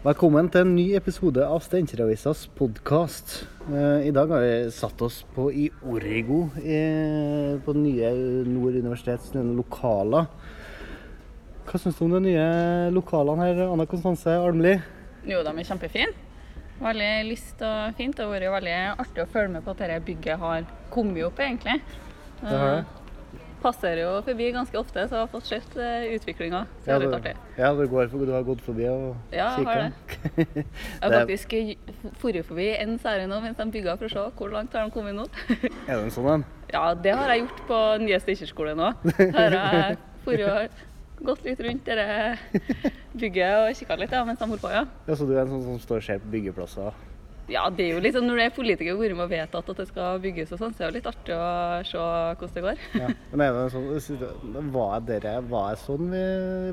Velkommen til en ny episode av Steinkjer-avisas podkast. I dag har vi satt oss på i Origo på det nye Nord universitets lokaler. Hva syns du om de nye lokalene her, Anna Konstanse Almli? Jo, de er kjempefine. Veldig lyst og fint. Det har vært veldig artig å følge med på at dette bygget har kommet opp, egentlig. Det har det. Passerer jo forbi ganske ofte, så jeg har fått sett utviklinga. Så det er litt artig. Ja, du, går, du har gått forbi og Ja, jeg har kikka? Jeg har faktisk dratt forbi en serie nå mens de bygger for å se hvor langt har de kommet nå. er det en sånn en? Ja, det har jeg gjort på nye Steinkjer-skolen òg. Her har jeg gått litt rundt dette bygget og kikka litt ja, mens de holdt på. ja. Ja, så du er en sånn som står og ser på byggeplasser? Ja, det er jo litt sånn når det er politiker og vært med og vedtatt at det skal bygges og sånn, så er det jo litt artig å se hvordan det går. Ja. Men er det sånn, var, dere, var det sånn vi,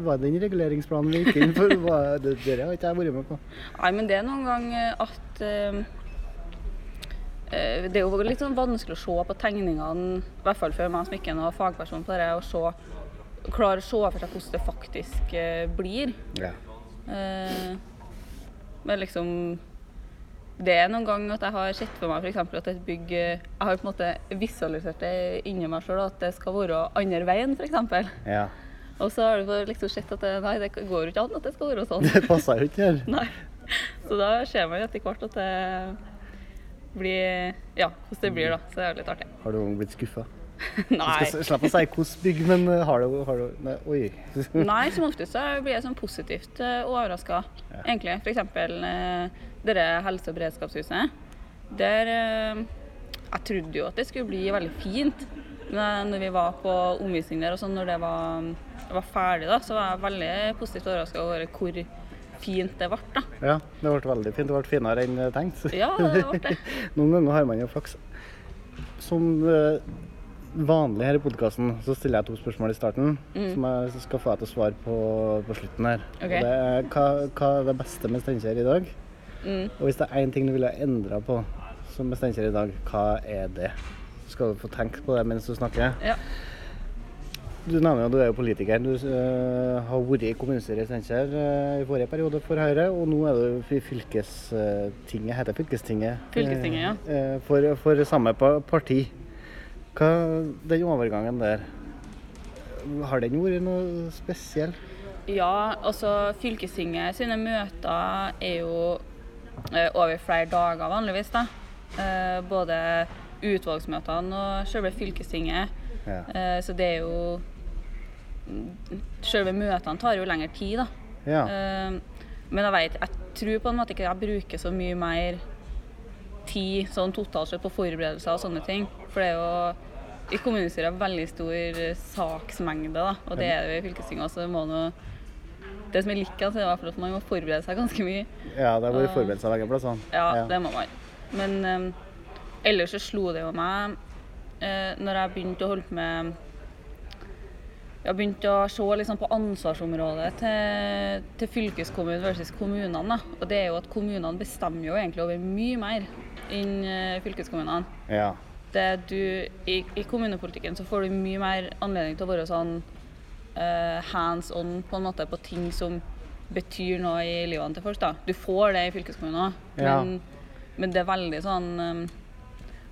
var den reguleringsplanen vi gikk inn for? Var det, dere har ikke jeg vært med på. Nei, men det er noen gang at eh, eh, Det er jo litt sånn vanskelig å se på tegningene, i hvert fall for meg som ikke er noen fagperson på dette, å se, klare å se for seg hvordan det faktisk blir. Ja. Uh, men liksom det er noen ganger at jeg har sett for meg f.eks. at et bygg Jeg har på en måte visualisert det inni meg sjøl, at det skal være andre veien, f.eks. ja. Og så har du liksom sett at det, nei, det går jo ikke an at det skal være sånn. Det passer jo ikke her. Nei. Så da ser man etter hvert at det blir Ja, hvordan det blir, da. Så det er litt artig. Har du blitt skuffa? Nei. Slapp å si hvilket bygg, men uh, har du, har du Nei, oi. Nei, som oftest så blir jeg sånn positivt uh, overraska, Ja. egentlig. F.eks. Uh, dette helse- og beredskapshuset. Der uh, Jeg trodde jo at det skulle bli veldig fint. Men når vi var på omvisning der, og sånn, når det var, var ferdig, da, så var jeg veldig positivt overraska over hvor fint det ble. da. Ja, det ble veldig fint. Det ble finere enn tenkt. Ja, det ble det. Noen ganger har man jo flaks. Som uh, vanlig her i podkasten så stiller jeg to spørsmål i starten Mm. som jeg skal få deg til å svare på på slutten her. Okay. Det er, hva, hva er det beste med Steinkjer i dag? Mm. Og hvis det er én ting du ville ha endra på som Steinkjer i dag, hva er det? Så skal du få tenke på det mens du snakker. Ja. Du nevner jo du er jo politiker. Du uh, har vært i kommunestyret i Steinkjer uh, i forrige periode for Høyre, og nå er du i fylkestinget, heter fylkestinget? Fylkestinget, ja. eh, eh, For, for samme parti. Hva, den overgangen der, har den vært noe spesiell? Ja, altså fylkestinget sine møter er jo eh, over flere dager vanligvis, da. Eh, både utvalgsmøtene og selve fylkestinget. Ja. Eh, så det er jo Selve møtene tar jo lengre tid, da. ja. Eh, men jeg vet, jeg tror på en måte ikke jeg bruker så mye mer tid sånn totalt sett på forberedelser og sånne ting. For det er jo i kommunestyret veldig stor saksmengde, da, og det er det i fylkestinget også. Det, må noe, det som jeg likende, er i hvert fall at man må forberede seg ganske mye. ja, det har vært seg begge plassene. Ja, det må man. Men eh, ellers så slo det jo meg uh, når jeg begynte å holde på med Jeg begynte å se liksom på ansvarsområdet til, til fylkeskommunen versus kommunene. Da. Og det er jo at kommunene bestemmer jo egentlig over mye mer enn eh, fylkeskommunene. Ja. Det du, i, I kommunepolitikken så får du mye mer anledning til å være sånn eh, hands on på en måte på ting som betyr noe i livene til folk. da. Du får det i fylkeskommunen òg, Ja. men, men det er veldig sånn um,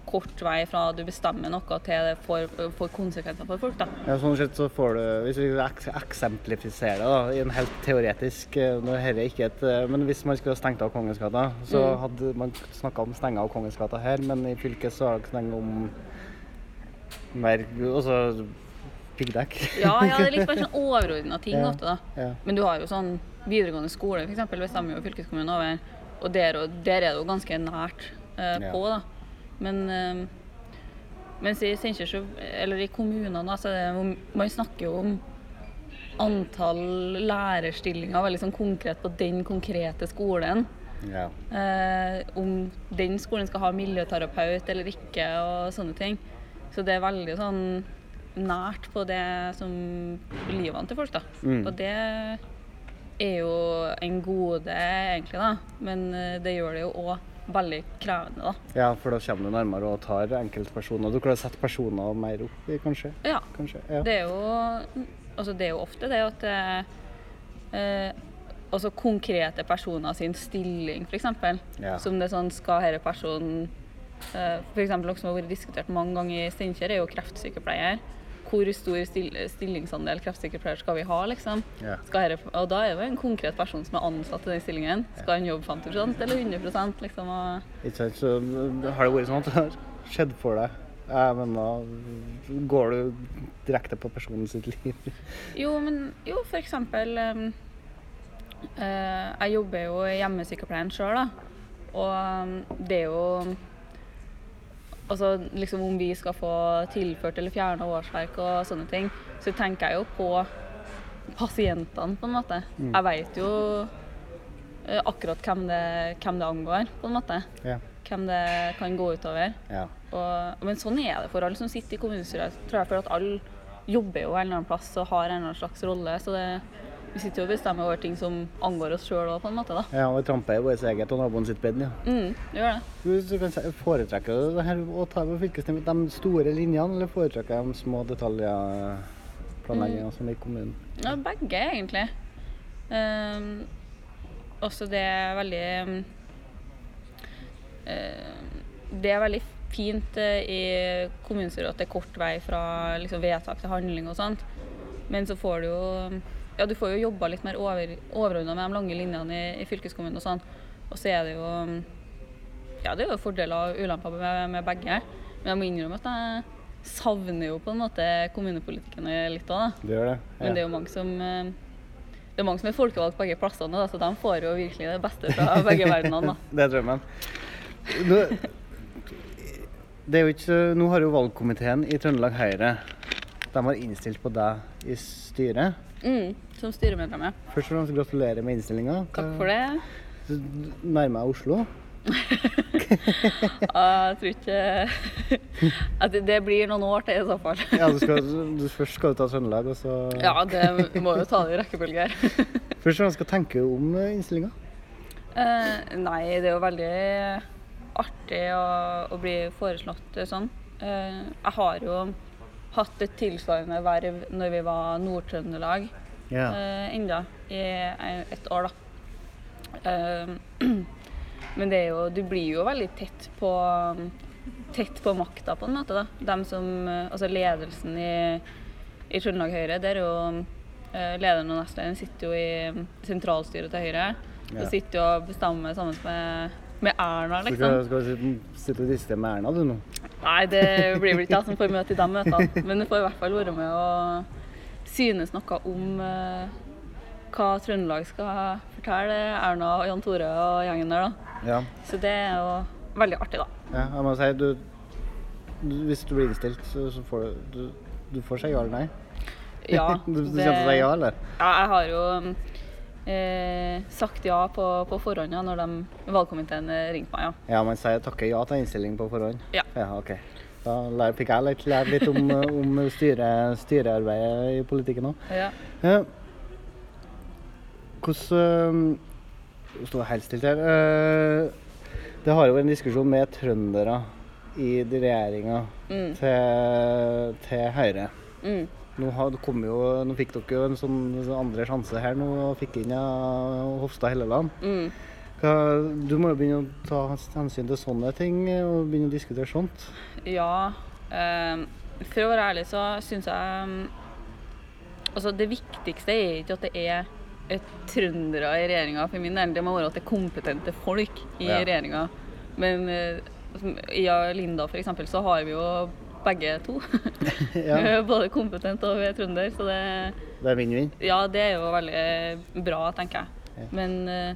kort vei fra du bestemmer noe til det får, får konsekvenser for folk. da. Ja, sånn sett så får du, Hvis vi ek eksemplifiserer det da, i en helt teoretisk eh, nå er ikke et, eh, men Hvis man skulle stengt av Kongensgata, så Mm. hadde man snakka om stenge av Kongensgata her, men i fylket så har ikke snakket om mer altså piggdekk. Ja, ja, det er litt bare sånn overordna ting Ja. ofte. da. Ja. Men du har jo sånn videregående skole, f.eks. bestemmer jo fylkeskommunen over. Og der, og der er det jo ganske nært Ja. på, da. Men eh, mens i Steinkjer, Eller i kommunene, da, så er det Man snakker jo om antall lærerstillinger veldig sånn konkret på den konkrete skolen. Ja. Eh, om den skolen skal ha miljøterapeut eller ikke, og sånne ting. Så det er veldig sånn nært på det som livene til folk, da. Mm. Og det er jo en gode, egentlig, da. Men eh, det gjør det jo òg veldig krevende, da. ja, for da kommer du nærmere og tar enkeltpersoner. Du klarer å sette personer mer opp i, kanskje? Ja. kanskje? ja. Det, er jo, altså konkrete personer sin stilling, f.eks. Ja. Som det er sånn Skal denne personen eh, For eksempel noe som har vært diskutert mange ganger i Steinkjer, er jo kreftsykepleier. Hvor stor still stillingsandel kreftsykepleier skal vi ha, liksom? Skal denne, og da er det jo en konkret person som er ansatt i den stillingen. Skal han jobbe 50% eller 100 liksom? Ikke sant? Så uh, har det vært sånn at det har skjedd for deg? Jeg mener, går du direkte på personen sitt liv? Jo, men jo, for eksempel um, uh, Jeg jobber jo i hjemmesykepleien sjøl, da. Og um, det er jo Altså liksom om vi skal få tilført eller fjerna årsverk og sånne ting, så tenker jeg jo på pasientene, på en måte. Jeg veit jo eh, akkurat hvem det, hvem det angår, på en måte. Ja. Hvem det kan gå utover. ja. Og, men sånn er det for alle som sitter i kommunestyret. tror jeg, For at alle jobber jo en eller annen plass og har en eller annen slags rolle. Så det, vi sitter jo og bestemmer over ting som angår oss sjøl òg, på en måte. da. Ja, vi tramper i vårt eget og naboen sitt bed, ja. Mm, det gjør det. Du Foretrekker du det her å ta på fylkesnivå de store linjene, eller foretrekker de små detaljer, mm. sånn i kommunen? Ja, begge, egentlig. Um, også det er veldig um, Det er veldig fint eh, i kommunestyret at det er kort vei fra liksom, vedtak til handling og sånt. Men så får du jo Ja, du får jo jobba litt mer over, overordna med de lange linjene i, i fylkeskommunen og sånn. Og så er det jo Ja, det er jo fordeler og ulemper med, med begge. Men jeg må innrømme at jeg savner jo på en måte kommunepolitikken litt òg, da. Du gjør det? Ja. Men det er jo mange som det er mange som er folkevalgt begge plassene, da, så de får jo virkelig det beste fra begge verdenene. da. Det er drømmen. Nå, det er jo ikke, nå har jo valgkomiteen i Trøndelag Høyre de har innstilt på deg i styret. Mm, som styremedlem, ja. Først og fremst gratulerer med innstillinga. Takk for det. Du nærmer deg Oslo. Jeg tror ikke at det- blir noen år til i så fall. Ja, du skal, du, først skal du ta Trøndelag, og så Ja, det må jo ta det i rekkefølge her. Først og fremst skal tenke om innstillinga. Eh, nei, det er jo veldig artig å, å bli foreslått sånn. Eh, jeg har jo hatt et tilsvarende verv når vi var Nord-Trøndelag Ja. uh, enda i et år, da. Uh, men det er jo Du blir jo veldig tett på tett på makta, på en måte. da. Dem som, eh, altså Ledelsen i, i Trøndelag Høyre, der er jo eh, lederen og nestlederen sitter jo i sentralstyret til Høyre. Ja. Og sitter jo og bestemmer sammen med, med Erna, Så liksom. skal, skal du sitte og diste med Erna, du nå? Nei, det blir vel ikke jeg som får møte i de møtene. Men du får i hvert fall være med og synes noe om eh, hva Trøndelag skal fortelle Erna og Jan Tore og gjengen der. da. Ja. Så det er jo veldig artig, da. ja jeg må si, du, du Hvis du blir innstilt, så, så får du, du Du får si ja eller nei? Ja, du du det- si ja, eller? Ja, jeg har jo eh, sagt ja på, på forhånd ja, når de, valgkomiteen ringte meg. ja. Ja, man sier takker ja til innstilling på forhånd? Ja. ja ok. Da fikk jeg litt, lært litt om, om styre, styrearbeidet i politikken òg. Ja. Eh, hvordan Nå står helt stilt her. Eh, det har jo vært en diskusjon med trøndere i regjeringa Mm. til, til Høyre. Mm. Nå, har, kom jo, nå fikk dere jo en sånn andre sjanse her nå og fikk inn ja, Hofstad Helleland. Mm. Du må jo begynne å ta hensyn til sånne ting og begynne å diskutere sånt. Ja. Eh, for å være ærlig så syns jeg mm, Altså, det viktigste er ikke at det er et trøndere i regjeringa for min del. Det må være at det er kompetente folk i Ja. regjeringa. Men eh, som i Linda for eksempel, så har vi jo begge to. Ja. Både kompetent og vi er trønder, så det Det er vinn-vinn. Ja, det er jo veldig bra, tenker jeg. Ja. Men eh,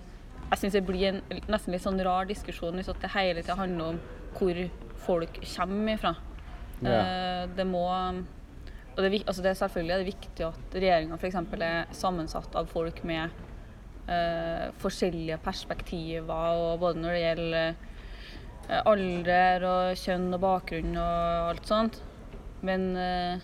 jeg syns det blir en nesten litt sånn rar diskusjon hvis det hele tida handler om hvor folk kommer ifra. Eh, det må og det, altså det er selvfølgelig er det viktig at regjeringa f.eks. er sammensatt av folk med uh, forskjellige perspektiver, og både når det gjelder eh, alder og kjønn og bakgrunn og alt sånt. Men uh,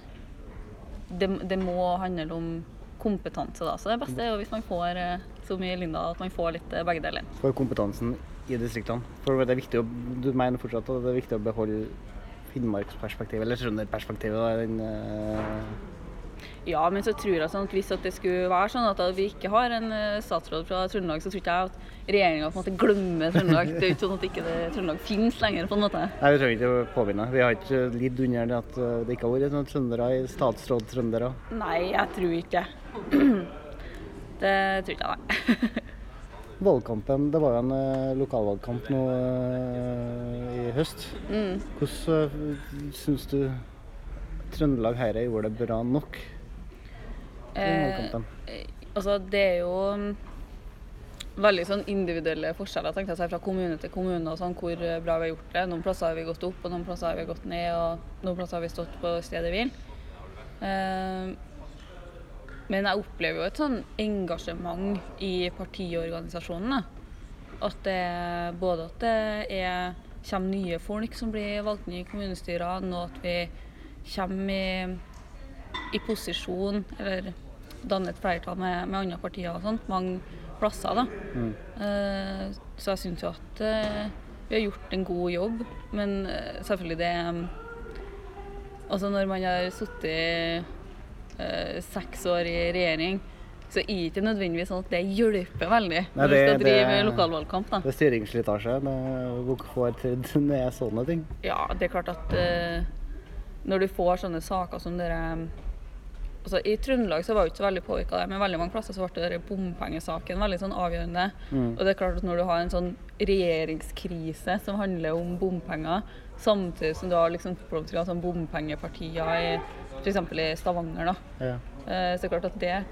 det, det må handle om kompetanse, da. Så det beste er jo hvis man får, som i Linda, at man får litt eh, begge deler. For kompetansen i distriktene. For det er viktig å, du mener fortsatt at det er viktig å beholde Finnmarksperspektivet, eller trønderperspektivet. den, eh, Ja, men så tror jeg sånn at hvis at det skulle være sånn at vi ikke har en eh, statsråd fra Trøndelag, så tror ikke jeg at regjeringa glemmer Trøndelag. Det er jo ikke sånn at ikke det, Trøndelag finnes lenger, på en måte. Nei, Vi trenger ikke å påminne. Vi har ikke lidd under det at det ikke har vært noen trøndere i statsråd-trøndere. Nei, jeg tror ikke det. Det tror ikke jeg, nei. Valgkampen, det var jo en eh, lokalvalgkamp nå eh, i høst. Mm. Hvordan uh, syns du Trøndelag Høyre gjorde det bra nok? i Eh, valgkampen? altså, det er jo mm, veldig sånn individuelle forskjeller tenkte jeg, fra kommune til kommune og sånn, hvor eh, bra vi har gjort det. Noen plasser har vi gått opp, og noen plasser har vi gått ned, og noen plasser har vi stått på stedet hvil. Eh, men jeg opplever jo et sånn engasjement i partiorganisasjonene. At det både at det er, kommer nye folk som blir valgt inn i kommunestyrene, og at vi kommer i, i posisjon, eller danner et flertall med, med andre partier og sånt, mange plasser. da. Mm. Eh, så jeg syns jo at eh, vi har gjort en god jobb, men eh, selvfølgelig det um, Altså når man har sittet eh, seks år i regjering, så er det ikke nødvendigvis sånn at det hjelper veldig Nei, når du det- skal drive det- lokalvalgkamp. da. Det er styringsslitasje. det- med sånne ting. Ja, det er klart at eh, når du får sånne saker som dere altså I Trøndelag så var jo ikke så veldig påvirka av det, men veldig mange plasser så ble det bompengesaken veldig sånn avgjørende. Mm. Og det er klart at når du har en sånn regjeringskrise som handler om bompenger, samtidig som du har liksom sånn bompengepartier i f.eks. i Stavanger, da, Ja. så så er det klart at det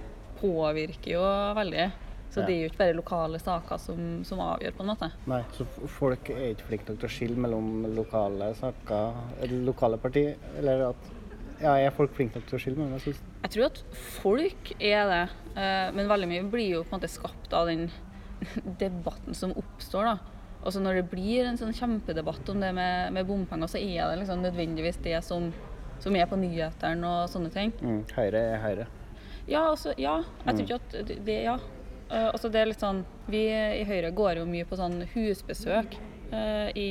påvirker jo veldig. Så Ja. det er jo ikke bare lokale saker som, som avgjør, på en måte. Nei, så folk er ikke flinke nok til å skille mellom lokale saker lokale partier, eller at Ja, er folk flinke nok til å skille mellom? Jeg Jeg tror at folk er det, eh, men veldig mye blir jo på en måte skapt av den debatten som oppstår. da. Altså Når det blir en sånn kjempedebatt om det med, med bompenger, så er det liksom nødvendigvis det som, som er på nyhetene og sånne ting. mm, Høyre er Høyre. Ja, altså, ja. Jeg tror ikke at det, det Ja. Eh, altså det er litt sånn Vi i Høyre går jo mye på sånn husbesøk eh, i,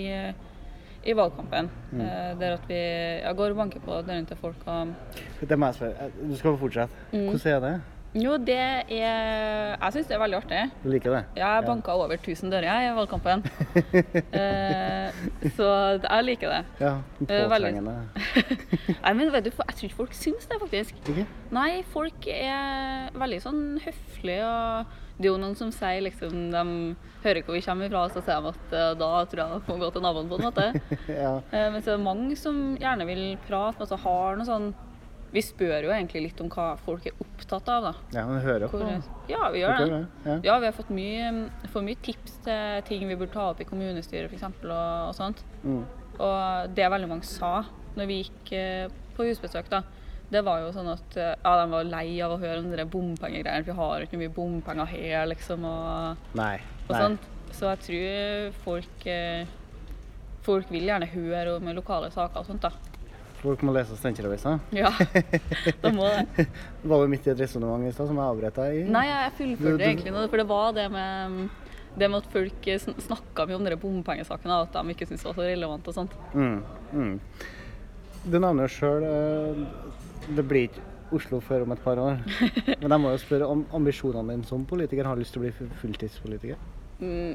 i valgkampen. Mm. der at vi ja, går og banker på dørene til folk og Det må jeg spørre. Eh, Du skal få fortsette. Mm. Hvordan er det? Jo, det er Jeg syns det er veldig artig. Du liker det? Jeg banka ja. over 1000 dører i valgkampen. eh, så jeg liker det. Ja, påtrengende. Nei, men vet du, Jeg tror ikke folk syns det, faktisk. Ikke? Nei, folk er veldig sånn høflige. og Det er jo noen som sier liksom De hører hvor vi kommer ifra, så sier de at eh, da tror jeg de må gå til naboen, på en måte. Ja. Eh, men så er det mange som gjerne vil prate, altså har noe sånn Vi spør jo egentlig litt om hva folk er opptatt av, da. ja, men hører på. Hvor, ja, vi gjør det. ja. Ja, vi har fått mye, får mye tips til ting vi burde ta opp i kommunestyret f.eks. Og, og sånt. Mm. Og det veldig mange sa når vi gikk eh, på husbesøk, da, det var jo sånn at eh, ja, de var lei av å høre om de bompengegreiene. Vi har ikke mye bompenger her, liksom. Og, Nei. og nei. sånt. Så jeg tror folk eh, Folk vil gjerne høre om lokale saker og sånt, da. Folk må lese Steinkjer-avisa. Ja, de må det. Var du midt i et resonnement i stad som jeg avbrøt deg i? Nei, jeg fullførte egentlig noe, for det var det med det med at folk snakka mye om den bompengesakene, og at de ikke syntes det var så relevant og sånt. Mm, mm. Du nevner jo sjøl det blir ikke Oslo før om et par år. Men jeg må jo spørre om ambisjonene dine som politiker. Har du lyst til å bli fulltidspolitiker? Mm,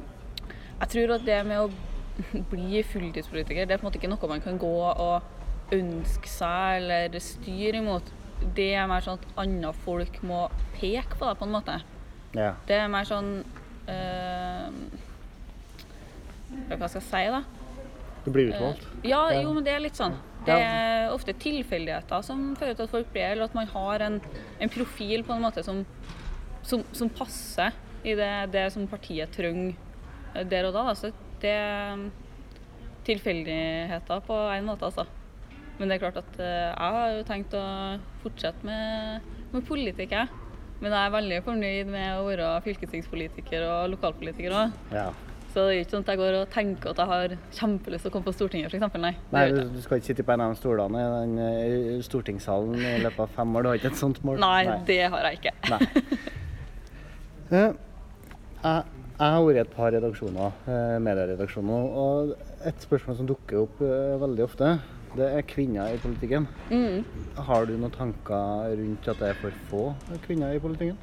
jeg tror at det med å bli fulltidspolitiker, det er på en måte ikke noe man kan gå og ønske seg eller styre imot. Det er mer sånn at andre folk må peke på deg, på en måte. Ja. Det er mer sånn øh, Hva skal jeg si, da? Du blir utvalgt? Ja, Ja. jo, men det er litt sånn. Det er ofte tilfeldigheter som fører til at folk blir, eller at man har en, en profil på en måte som, som, som passer i det, det som partiet trenger eh, der og da. da. Så det er tilfeldigheter på en måte, altså. Men det er klart at eh, jeg har jo tenkt å fortsette med, med politikk, jeg. Men jeg er veldig fornøyd med å være fylkestingspolitiker og lokalpolitiker òg. Ja. Så det er ikke sånn at jeg går og tenker at jeg har kjempelyst til å komme på Stortinget, f.eks. Nei. Nei, du, du skal ikke sitte på en av de stolene i den eh, stortingssalen i løpet av fem år. Du har ikke et sånt mål? Nei, det har jeg ikke. Nei. Eh, jeg, jeg har vært i et par redaksjoner, medieredaksjoner, og et spørsmål som dukker opp veldig ofte, det er kvinner i politikken. Mm. Har du noen tanker rundt at det er for få kvinner i politikken?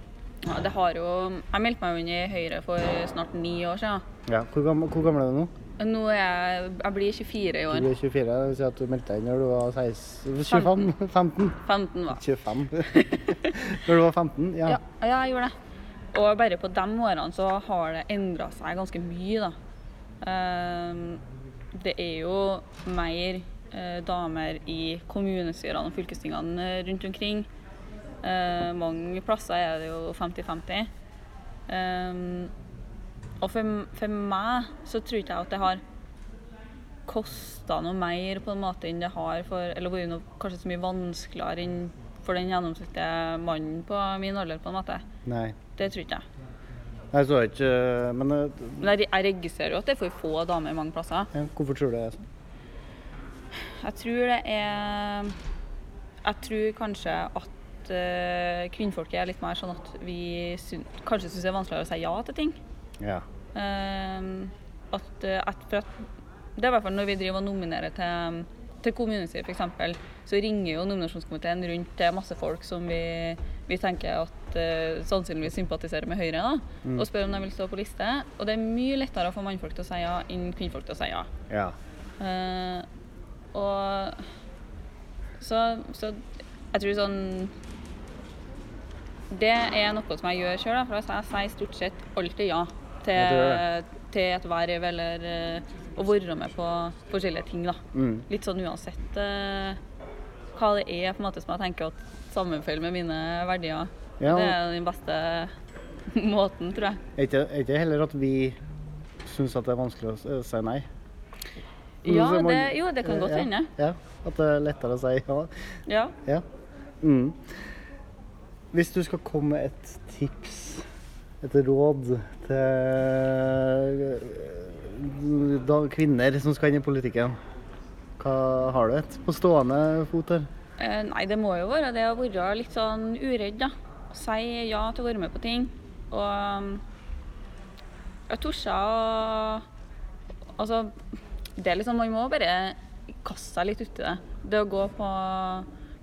Ja, det har jo Jeg meldte meg inn i Høyre for snart ni år siden. Ja. Hvor gammel, hvor gammel er du nå? Nå er jeg Jeg blir 24 i år. Du blir 24. Det vil si at du meldte deg inn når du var 16, 25? 15? 15 var 25. når du var 15? Ja. Ja, ja, jeg gjorde det. Og bare på de årene så har det endra seg ganske mye, da. Ehm, det er jo mer damer i kommunestyrene og fylkestingene eh, rundt omkring. Eh, mange plasser er det jo 50-50. Ehm, og for, for meg så tror ikke jeg at det har kosta noe mer på en måte enn det har for Eller vært noe kanskje så mye vanskeligere enn for den gjennomsnittlige mannen på min alder, på en måte. Nei. Det tror ikke jeg. Jeg så ikke Men eh, Men jeg, jeg registrerer jo at det er for få damer mange plasser. ja, hvorfor tror du det er sånn? Jeg tror det er Jeg tror kanskje at uh, kvinnfolket er litt mer sånn at vi syn, kanskje syns det er vanskeligere å si ja til ting. Ja. Uh, at, eh, at, for at, det er i hvert fall når vi driver og nominerer til, til kommunestyret f.eks., så ringer jo nominasjonskomiteen rundt til masse folk som vi, vi tenker at uh, sannsynligvis sympatiserer med Høyre, da, Mm. og spør om de vil stå på liste. Og det er mye lettere å få mannfolk til å si ja enn kvinnfolk til å si ja. ja. Eh, og så, så jeg tror sånn Det er noe som jeg gjør sjøl, for jeg sier stort sett alltid ja til, til et verv eller eh, å være med på forskjellige ting. da. Mm. Litt sånn uansett uh, hva det er på en måte som jeg tenker at sammenfaller med mine verdier. Ja, Det er den beste måten, tror jeg. Er ikke, ikke heller at vi syns at det er vanskelig å si nei? Ja, man- det, jo, det kan godt hende. Ja, at det er lettere å si ja. Ja. ja. Mm. Hvis du skal komme med et tips, et råd til eh, da, kvinner som skal inn i politikken, hva har du et på stående fot her? Eh, nei, det må jo være det å være litt sånn uredd, da. Si ja til å være med på ting. Og um, jeg torde å Altså, det er liksom Man må bare kaste seg litt uti det. Det å gå på,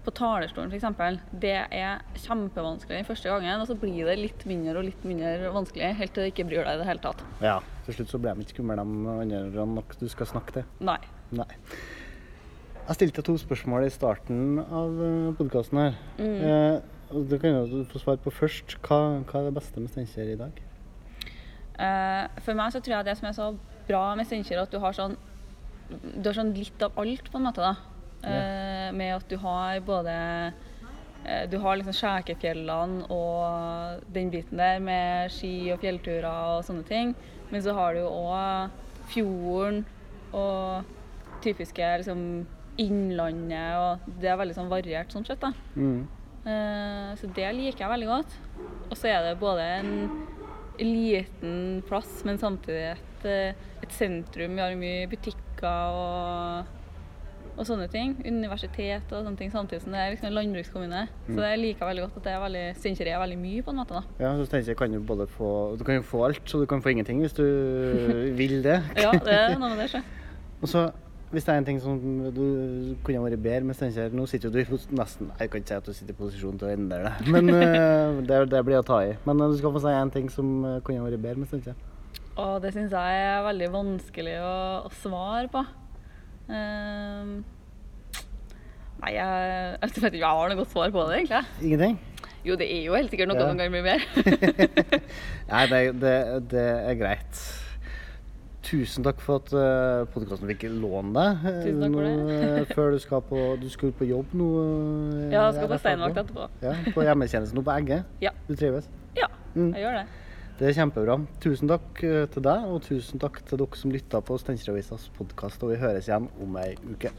på talerstolen, f.eks., det er kjempevanskelig første gangen. Og så blir det litt mindre og litt mindre vanskelig, helt til du ikke bryr deg i det hele tatt. Ja, til slutt så blir de ikke skumle, de andre nok du skal snakke til. Nei. Nei. Jeg stilte to spørsmål i starten av podkasten her. Eh, og det kan du få svar på først. Hva, hva er det beste med Steinkjer i dag? Eh, for meg så tror jeg det som er så bra med Steinkjer, at du har sånn Du har sånn litt av alt, på en måte. da. Eh, med at du har både eh, Du har liksom Skjækefjellene og den biten der med ski og fjellturer og sånne ting. Men så har du òg fjorden og typiske liksom Innlandet, og det er veldig sånn variert sånn sett. da. Mm. Eh, Så det liker jeg veldig godt. Og så er det både en liten plass, men samtidig et, eh, et sentrum. Vi har mye butikker og, og sånne ting. Universitet og sånne ting, samtidig som det er liksom en landbrukskommune. Så det liker jeg veldig godt at det er veldig, Steinkjer er veldig mye, på en måte. da. Ja, så Steinkjer kan du både få Du kan jo få alt, så du kan få ingenting hvis du vil det. Ja, det er noe med det, sjø. Og så, hvis det er en ting som du kunne vært bedre med Steinkjer Nå sitter jo du nesten Jeg kan ikke si at du sitter i posisjon til å endre det, men eh, det, det blir å ta i. Men eh, du skal få si en ting som eh, kunne vært bedre med Steinkjer. Og det syns jeg er veldig vanskelig å, å svare på. Ehm, nei, jeg, jeg vet ikke jeg har noe godt svar på det, egentlig. Ingenting? Jo, det er jo helt sikkert noe Ja. som kan bli mer. Nei, det, det, det er greit. Tusen takk for at uh, podkasten fikk låne deg. eh, Tusen takk for det. eh, før du skal på Du skal på jobb nå? eh, Ja, jeg skal på steinvakt etterpå. etterpå. Ja, på hjemmetjenesten nå på Egge. Ja. Du trives? Ja, Mm. jeg gjør det. Det er kjempebra. Tusen takk eh, til deg, og tusen takk til dere som lytta på Steinkjer Avisas podkast. Og vi høres igjen om ei uke.